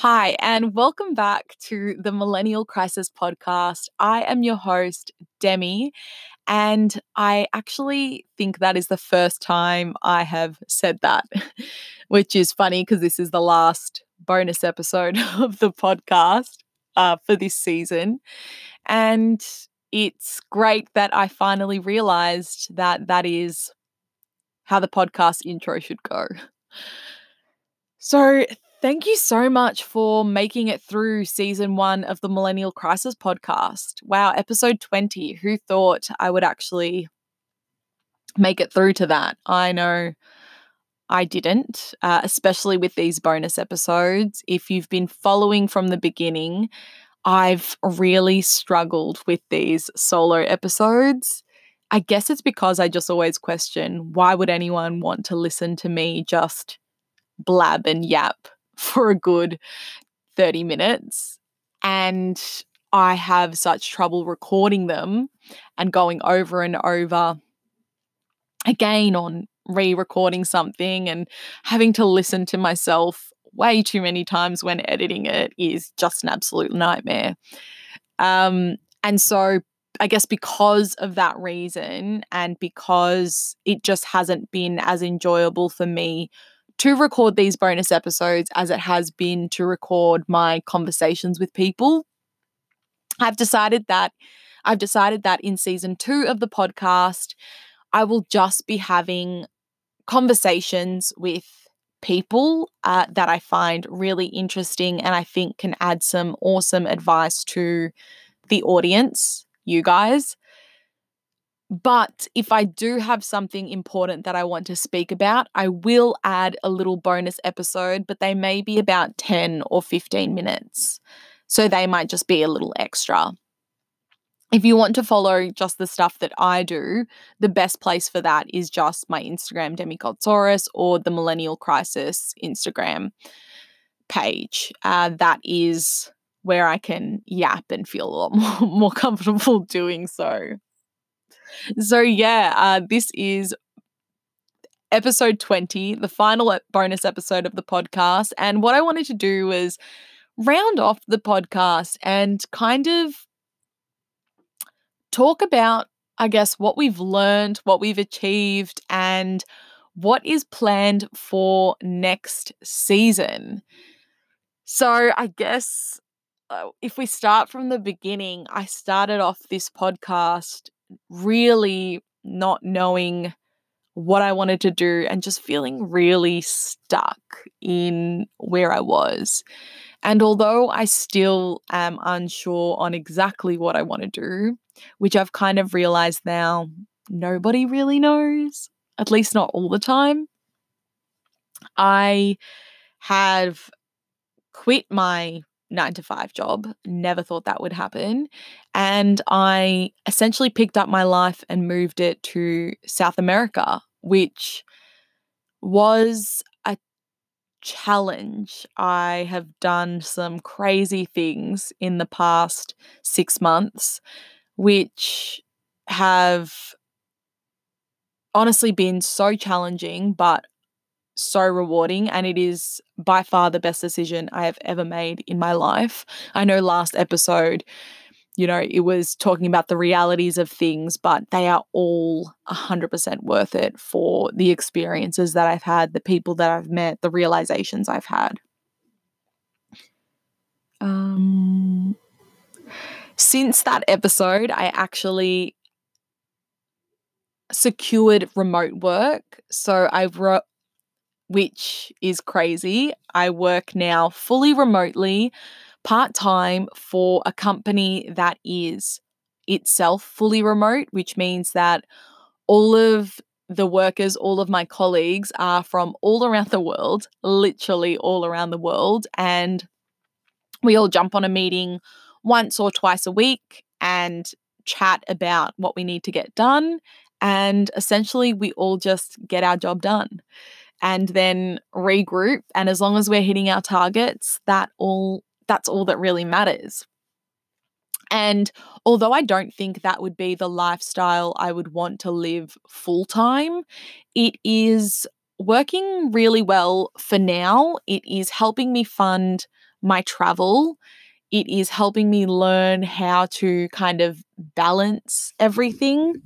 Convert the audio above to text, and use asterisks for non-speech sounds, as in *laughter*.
Hi, and welcome back to the Millennial Crisis podcast. I am your host, Demi, and I actually think that is the first time I have said that, *laughs* which is funny because this is the last bonus episode *laughs* of the podcast uh, for this season. And it's great that I finally realized that that is how the podcast intro should go. So, Thank you so much for making it through season one of the Millennial Crisis podcast. Wow, episode 20. Who thought I would actually make it through to that? I know I didn't, uh, especially with these bonus episodes. If you've been following from the beginning, I've really struggled with these solo episodes. I guess it's because I just always question why would anyone want to listen to me just blab and yap for a good 30 minutes. And I have such trouble recording them and going over and over again on re recording something and having to listen to myself way too many times when editing it is just an absolute nightmare. Um, and so I guess because of that reason and because it just hasn't been as enjoyable for me to record these bonus episodes as it has been to record my conversations with people. I've decided that I've decided that in season 2 of the podcast I will just be having conversations with people uh, that I find really interesting and I think can add some awesome advice to the audience, you guys. But if I do have something important that I want to speak about, I will add a little bonus episode, but they may be about 10 or 15 minutes. So they might just be a little extra. If you want to follow just the stuff that I do, the best place for that is just my Instagram, Demicotsaurus, or the Millennial Crisis Instagram page. Uh, that is where I can yap and feel a lot *laughs* more, more comfortable doing so. So, yeah, uh, this is episode 20, the final bonus episode of the podcast. And what I wanted to do was round off the podcast and kind of talk about, I guess, what we've learned, what we've achieved, and what is planned for next season. So, I guess uh, if we start from the beginning, I started off this podcast really not knowing what I wanted to do and just feeling really stuck in where I was. And although I still am unsure on exactly what I want to do, which I've kind of realized now nobody really knows, at least not all the time, I have quit my nine to five job. Never thought that would happen. And I essentially picked up my life and moved it to South America, which was a challenge. I have done some crazy things in the past six months, which have honestly been so challenging, but so rewarding and it is by far the best decision I have ever made in my life. I know last episode, you know, it was talking about the realities of things, but they are all 100% worth it for the experiences that I've had, the people that I've met, the realizations I've had. Um, since that episode, I actually secured remote work. So I've wrote which is crazy. I work now fully remotely, part time for a company that is itself fully remote, which means that all of the workers, all of my colleagues are from all around the world, literally all around the world. And we all jump on a meeting once or twice a week and chat about what we need to get done. And essentially, we all just get our job done and then regroup and as long as we're hitting our targets that all that's all that really matters and although I don't think that would be the lifestyle I would want to live full time, it is working really well for now. It is helping me fund my travel. It is helping me learn how to kind of balance everything.